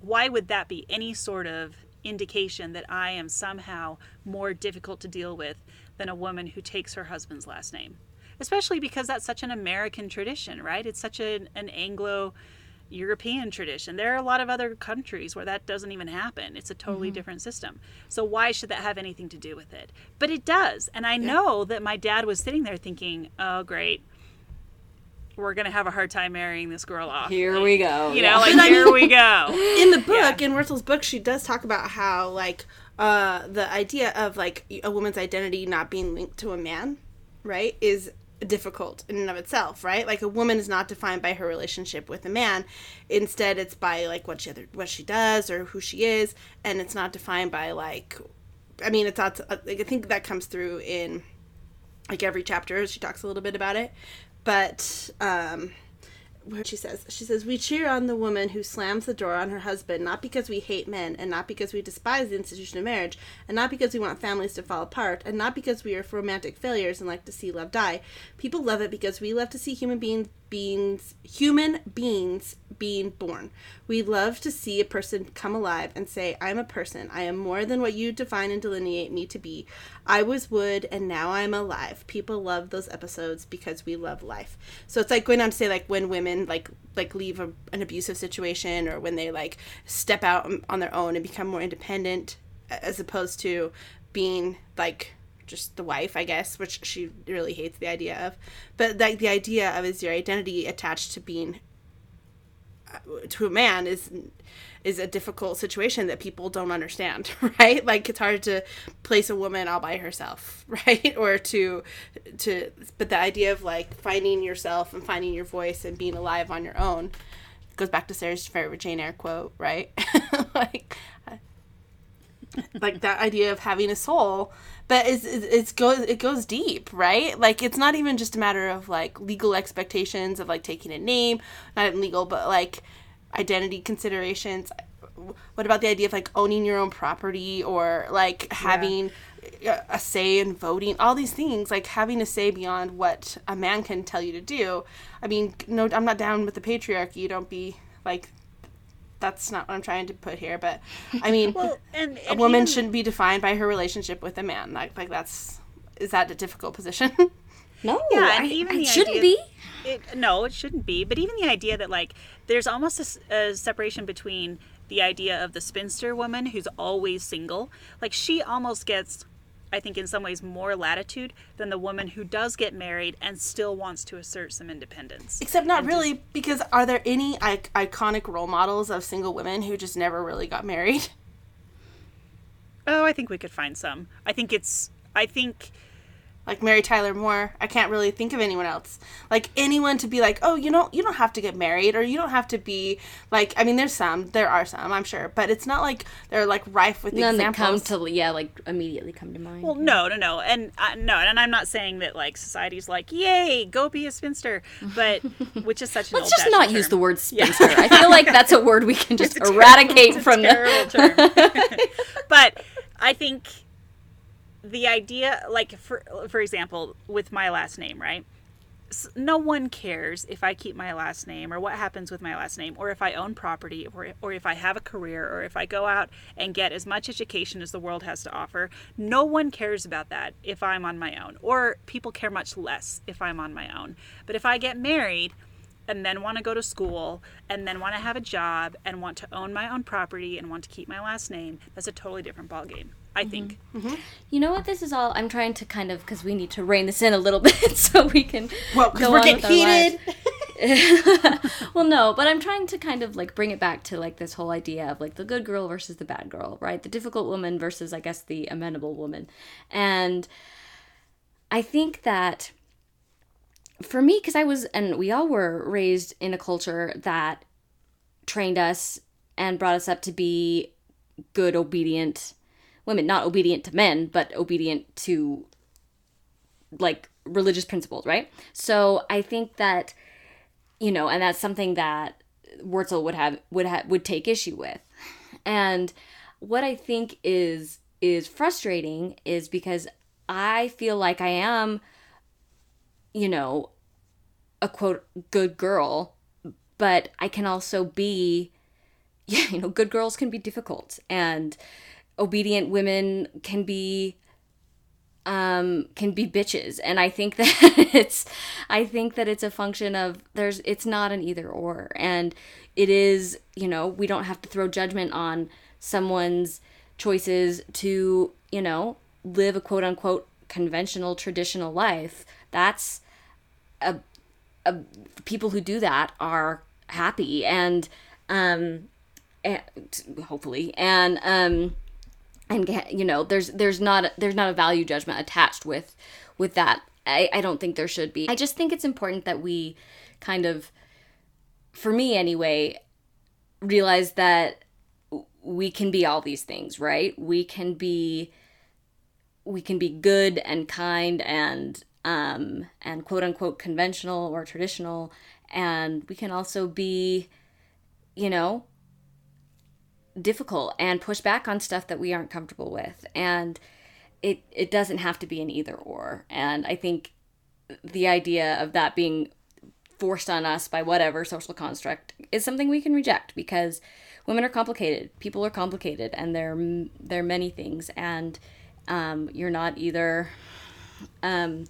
Why would that be any sort of indication that I am somehow more difficult to deal with than a woman who takes her husband's last name. Especially because that's such an American tradition, right? It's such an, an Anglo European tradition. There are a lot of other countries where that doesn't even happen. It's a totally Mm-hmm. different system. So why should that have anything to do with it? But it does. And I know that my dad was sitting there thinking, "Oh, great. We're going to have a hard time marrying this girl off." Here we go. You Yeah. know, like here we go. in the book Yeah. in Wurtzel's book she does talk about how like uh the idea of like a woman's identity not being linked to a man right is difficult in and of itself right? Like a woman is not defined by her relationship with a man. Instead it's by like what she other, what she does or who she is and it's not defined by like i mean it's not like, i think that comes through in like every chapter she talks a little bit about it. But um where she says. She says we cheer on the woman who slams the door on her husband not because we hate men and not because we despise the institution of marriage and not because we want families to fall apart and not because we are romantic failures and like to see love die. People love it because we love to see human beings beings human beings being born. We love to see a person come alive and say i'm a person. I am more than what you define and delineate me to be. I was wood and now i'm alive. People love those episodes because we love life. So it's like going on to say like when women like like leave a, an abusive situation or when they like step out on- on their own and become more independent as opposed to being like just the wife i guess which she really hates the idea of. But like the idea of is your identity attached to being uh, to a man is is a difficult situation that people don't understand right? Like it's hard to place a woman all by herself right? Or to to but the idea of like finding yourself and finding your voice and being alive on your own goes back to sarah's favorite jane eyre quote right? Like like that idea of having a soul but it's, it's it's goes it goes deep right? Like it's not even just a matter of like legal expectations of like taking a name not legal but like identity considerations. What about the idea of like owning your own property or like having a- a say in voting? All these things like having a say beyond what a man can tell you to do. I mean no i'm not down with the patriarchy. Don't be like that's not what i'm trying to put here but i mean Well, and, a woman even- shouldn't be defined by her relationship with a man. Like, like that's is that a difficult position? No, Yeah, and I, even I the shouldn't idea- be. It, no, it shouldn't be. But even the idea that like there's almost a separation between the idea of the spinster woman who's always single, like she almost gets, I think, in some ways more latitude than the woman who does get married and still wants to assert some independence. Except not really, because are there any I- iconic role models of single women who just never really got married? Oh, I think we could find some. I think it's. I think Like Mary Tyler Moore, I can't really think of anyone else. Like anyone to be like, oh, you know, you don't have to get married, or you don't have to be like. I mean, there's some, there are some, I'm sure, but it's not like they're like rife with examples. None that come to yeah, like immediately come to mind. Well, no, no, no, and uh, no, and I'm not saying that like society's like, yay, go be a spinster, but which is such an Let's just old-fashioned not use the word spinster. I feel like that's a word we can just eradicate from the. terrible term. but I think the idea, like for for example, with my last name, right? No one cares if I keep my last name or what happens with my last name, or if I own property, or or if I have a career, or if I go out and get as much education as the world has to offer. No one cares about that if I'm on my own, or people care much less if I'm on my own. But if I get married and then want to go to school and then want to have a job and want to own my own property and want to keep my last name that's a totally different ballgame i think mm-hmm. Mm-hmm. You know what? This is all. I'm trying to kind of because we need to rein this in a little bit so we can. well, because we're on getting with our lives. heated. well, no, but I'm trying to kind of like bring it back to like this whole idea of like the good girl versus the bad girl, right? The difficult woman versus, I guess, the amenable woman. And I think that for me, because I was, and we all were raised in a culture that trained us and brought us up to be good, obedient women, not obedient to men, but obedient to like religious principles, right? So I think that you know, and that's something that Wurtzel would have would have would take issue with. And what I think is is frustrating is because I feel like I am you know, a quote good girl, but I can also be yeah, you know, good girls can be difficult and obedient women can be um can be bitches. And i think that it's i think that it's a function of there's it's not an either or. And it is you know we don't have to throw judgment on someone's choices to you know live a quote unquote conventional traditional life. That's a, a people who do that are happy and um and hopefully and um and get, you know there's there's not there's not a value judgment attached with with that. I, I don't think there should be. I just think it's important that we kind of for me anyway realize that we can be all these things right? We can be we can be good and kind and um and quote unquote conventional or traditional and we can also be you know difficult and push back on stuff that we aren't comfortable with. And it it doesn't have to be an either or. And i think the idea of that being forced on us by whatever social construct is something we can reject because women are complicated people are complicated and they're they're many things. And um, you're not either um,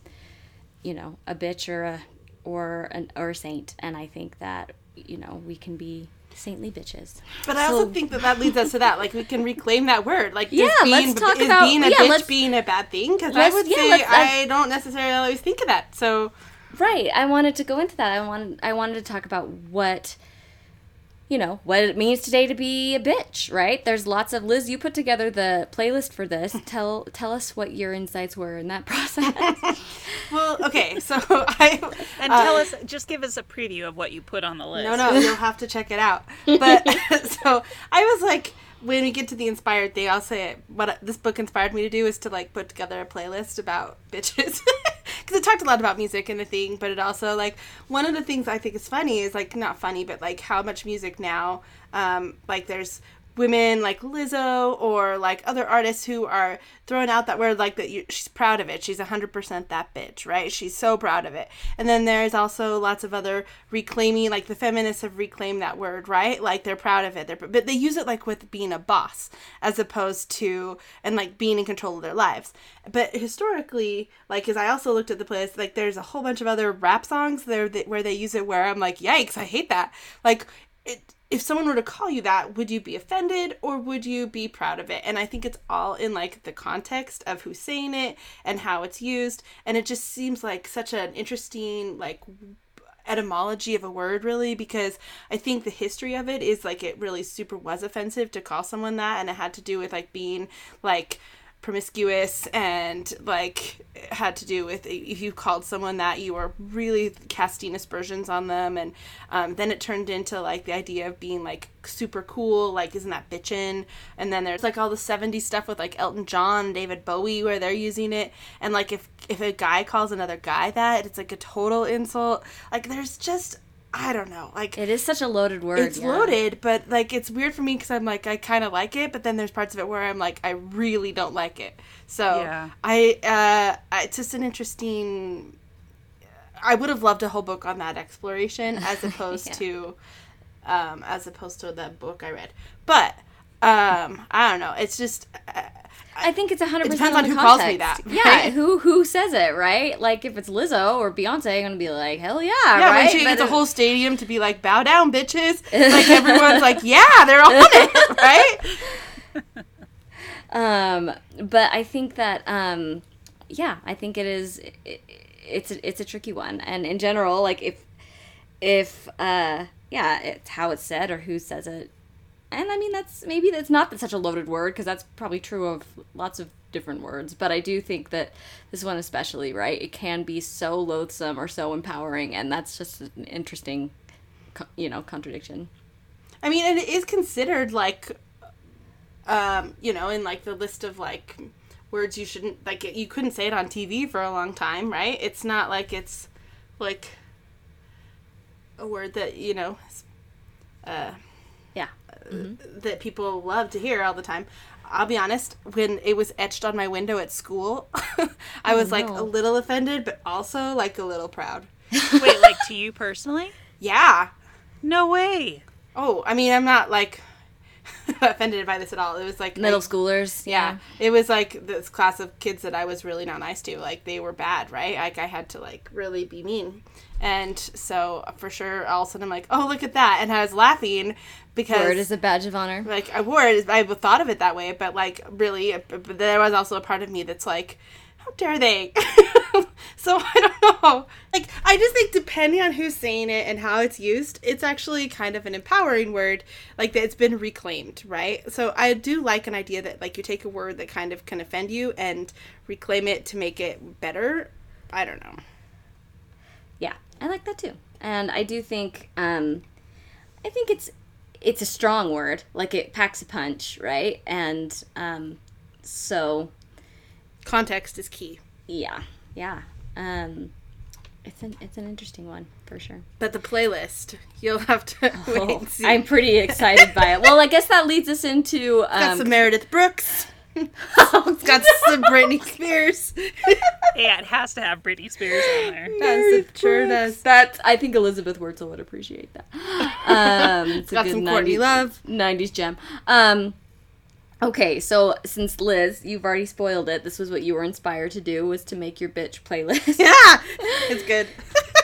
you know a bitch or a or an or a saint. And i think that you know we can be saintly bitches. But I also think that that leads us to that. Like we can reclaim that word. Like yeah, being, let's talk is about being a yeah, bitch being a bad thing because I would yeah, say I don't necessarily always think of that. So right. I wanted to go into that. I wanted I wanted to talk about what you know what it means today to be a bitch. Right? There's lots of Liz. You put together the playlist for this. Tell tell us what your insights were in that process. well, okay. So I And tell uh, us, just give us a preview of what you put on the list. No, no, you'll have to check it out. But so I was like, when we get to the inspired thing, I'll say it. What this book inspired me to do is to like put together a playlist about bitches. Because it talked a lot about music and the thing, but it also like one of the things I think is funny is like not funny, but like how much music now, um, like there's women like Lizzo or like other artists who are throwing out that word like that you, she's proud of it. She's 100% that bitch, right? She's so proud of it. And then there's also lots of other reclaiming like the feminists have reclaimed that word, right? Like they're proud of it. They're but they use it like with being a boss as opposed to and like being in control of their lives. But historically, like as I also looked at the playlist, like there's a whole bunch of other rap songs there that, where they use it where I'm like, "Yikes, I hate that." Like it if someone were to call you that, would you be offended or would you be proud of it? And I think it's all in like the context of who's saying it and how it's used. And it just seems like such an interesting like etymology of a word really because I think the history of it is like it really super was offensive to call someone that and it had to do with like being like promiscuous and like had to do with if you called someone that you were really casting aspersions on them. And um, then it turned into like the idea of being like super cool like isn't that bitchin? And then there's like all the 70s stuff with like elton john david bowie where they're using it. And like if if a guy calls another guy that it's like a total insult. Like there's just I don't know. Like it is such a loaded word. it's yeah. loaded, but like it's weird for me because I'm like I kind of like it, but then there's parts of it where I'm like I really don't like it. So Yeah. I, uh, I- it's just an interesting. I would have loved a whole book on that exploration as opposed Yeah. to, um, as opposed to the book I read. But um, I don't know. It's just. Uh, I think it's hundred It percent depends on on who calls me context. that, Yeah, right? who who says it, right? Like if it's Lizzo or Beyonce, I'm gonna be like, hell yeah, yeah, right? when she But gets a whole stadium to be like, "Bow down, bitches!" Like everyone's like, "Yeah, they're on it," right? um, but I think that um, yeah, I think it is. It, it's a, it's a tricky one, and in general, like if if uh, yeah, it's how it's said or who says it, and I mean that's maybe that's not such a loaded word because that's probably true of lots of different words, but I do think that this one especially, right? It can be so loathsome or so empowering, and that's just an interesting, you know, contradiction. I mean, it is considered like, um, you know, in like the list of like words you shouldn't like. You couldn't say it on TV for a long time, right? It's not like it's like a word that you know uh, Yeah. that people love to hear all the time. I'll be honest, when it was etched on my window at school, I oh, was like no. a little offended, but also like a little proud. Wait, like to you personally? Yeah. No way. Oh, I mean, I'm not like offended by this at all. It was like Middle I- schoolers. yeah, it was like this class of kids that I was really not nice to. Like they were bad, right? Like I had to like really be mean. And so for sure, all of a sudden I'm like, oh look at that, and I was laughing because Word is a badge of honor. like I wore it. I thought of it that way, but like really, uh, but there was also a part of me that's like, how dare they? so I don't know. Like I just think depending on who's saying it and how it's used, it's actually kind of an empowering word. Like that it's been reclaimed, right? So I do like an idea that like you take a word that kind of can offend you and reclaim it to make it better. I don't know. I like that too. And I do think um I think it's it's a strong word. Like it packs a punch, right? And um so Context is key. yeah. Yeah. Um it's an it's an interesting one for sure. But the playlist, you'll have to wait Oh. I'm pretty excited by it. Well, I guess that leads us into got um some Meredith Brooks. oh, got some Britney Spears. Yeah, it has to have Britney Spears on there. Yes, it sure does. That I think Elizabeth Wurtzel would appreciate that. Um, it's a Got good some Courtney 90s Love. 90s gem. Um, okay, so since Liz, you've already spoiled it. This was what you were inspired to do was to make your bitch playlist. Yeah, it's good.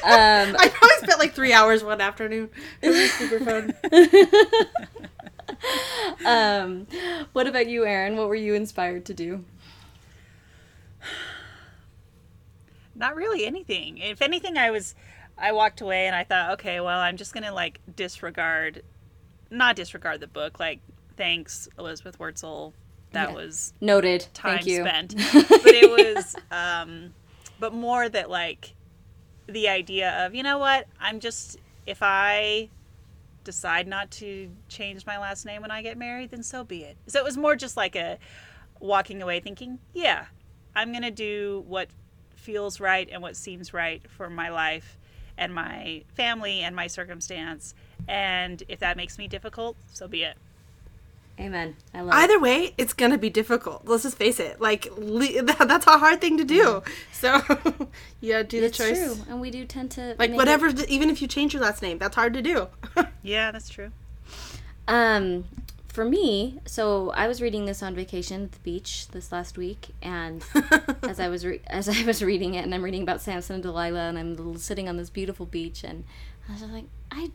Um, I probably spent like three hours one afternoon. It was super fun. um, what about you, Aaron? What were you inspired to do? Not really anything. If anything, I was, I walked away and I thought, okay, well, I'm just gonna like disregard, not disregard the book. Like, thanks, Elizabeth Wurtzel. That Yeah. was Noted. time Thank you. spent. but it was, um, but more that like the idea of, you know what, I'm just if I decide not to change my last name when I get married, then so be it. So it was more just like a walking away thinking, yeah, I'm gonna do what feels right and what seems right for my life and my family and my circumstance. And if that makes me difficult, so be it. Amen. I love it. Either way, it's gonna be difficult. Let's just face it. Like le- that, that's a hard thing to do. So you gotta do the It's choice. true, and we do tend to Like make it- whatever, even if you change your last name, that's hard to do. Yeah, that's true. Um, for me, so I was reading this on vacation at the beach this last week, and as I was re- as I was reading it, and I'm reading about Samson and Delilah, and I'm sitting on this beautiful beach, and I was just like, I,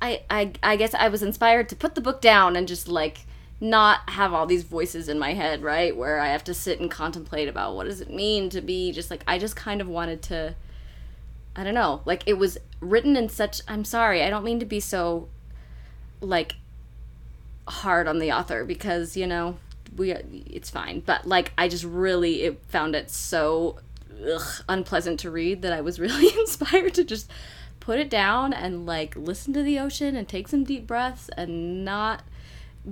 I, I, I guess I was inspired to put the book down and just like not have all these voices in my head, right, where I have to sit and contemplate about what does it mean to be just like I just kind of wanted to. I don't know. Like it was written in such I'm sorry, I don't mean to be so like hard on the author because, you know, we it's fine. But like I just really it found it so ugh, unpleasant to read that I was really inspired to just put it down and like listen to the ocean and take some deep breaths and not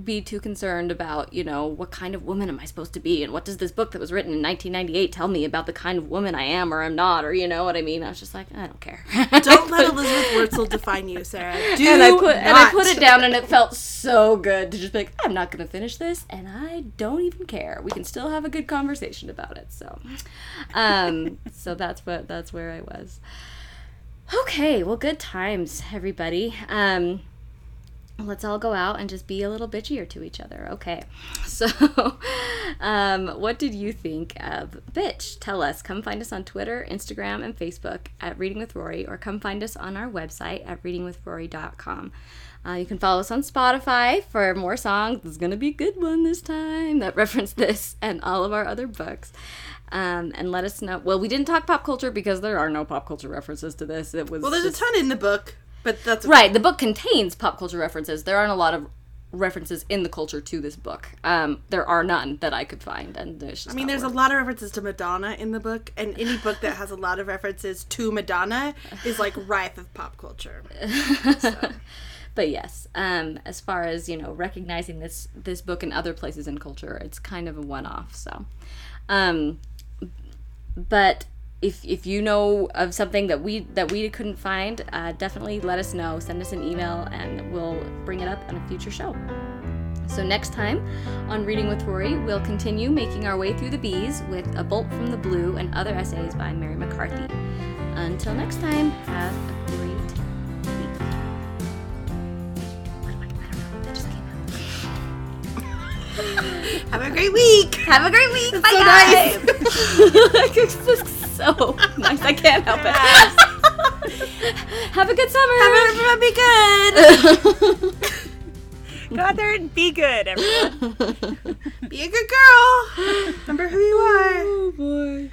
be too concerned about, you know, what kind of woman am I supposed to be and what does this book that was written in 1998 tell me about the kind of woman I am or I'm not or you know what I mean? I was just like, I don't care. Don't let Elizabeth Wurtzel define you, Sarah. Do and I put and I put it down and it felt so good to just be like, I'm not gonna finish this and I don't even care. We can still have a good conversation about it. So um so that's what that's where I was. Okay, well good times, everybody. Um let's all go out and just be a little bitchier to each other. Okay. So, um, what did you think of Bitch? Tell us. Come find us on Twitter, Instagram, and Facebook at Reading with Rory, or come find us on our website at readingwithrory.com. Uh, you can follow us on Spotify for more songs. There's going to be a good one this time that reference this and all of our other books. Um, and let us know. Well, we didn't talk pop culture because there are no pop culture references to this. It was Well, there's a ton in the book, but that's Right, the book contains pop culture references. There aren't a lot of references in the culture to this book. Um, there are none that I could find, and there's just I mean, there's a lot of references to Madonna in the book, and any book that has a lot of references to Madonna is like rife of pop culture. But yes, um, as far as you know, recognizing this this book in other places in culture, it's kind of a one off. So, um, but if if you know of something that we that we couldn't find, uh, definitely let us know. Send us an email, and we'll bring it up on a future show. So next time on Reading with Rory, we'll continue making our way through the bees with A Bolt from the Blue and other essays by Mary McCarthy. Until next time, have a great Have a great week. Have a great week. That's Bye, so guys. Nice. just so nice. I can't help it. Have a good summer. Have a, be good. Go out there and be good, everyone. be a good girl. Remember who you are. Oh boy.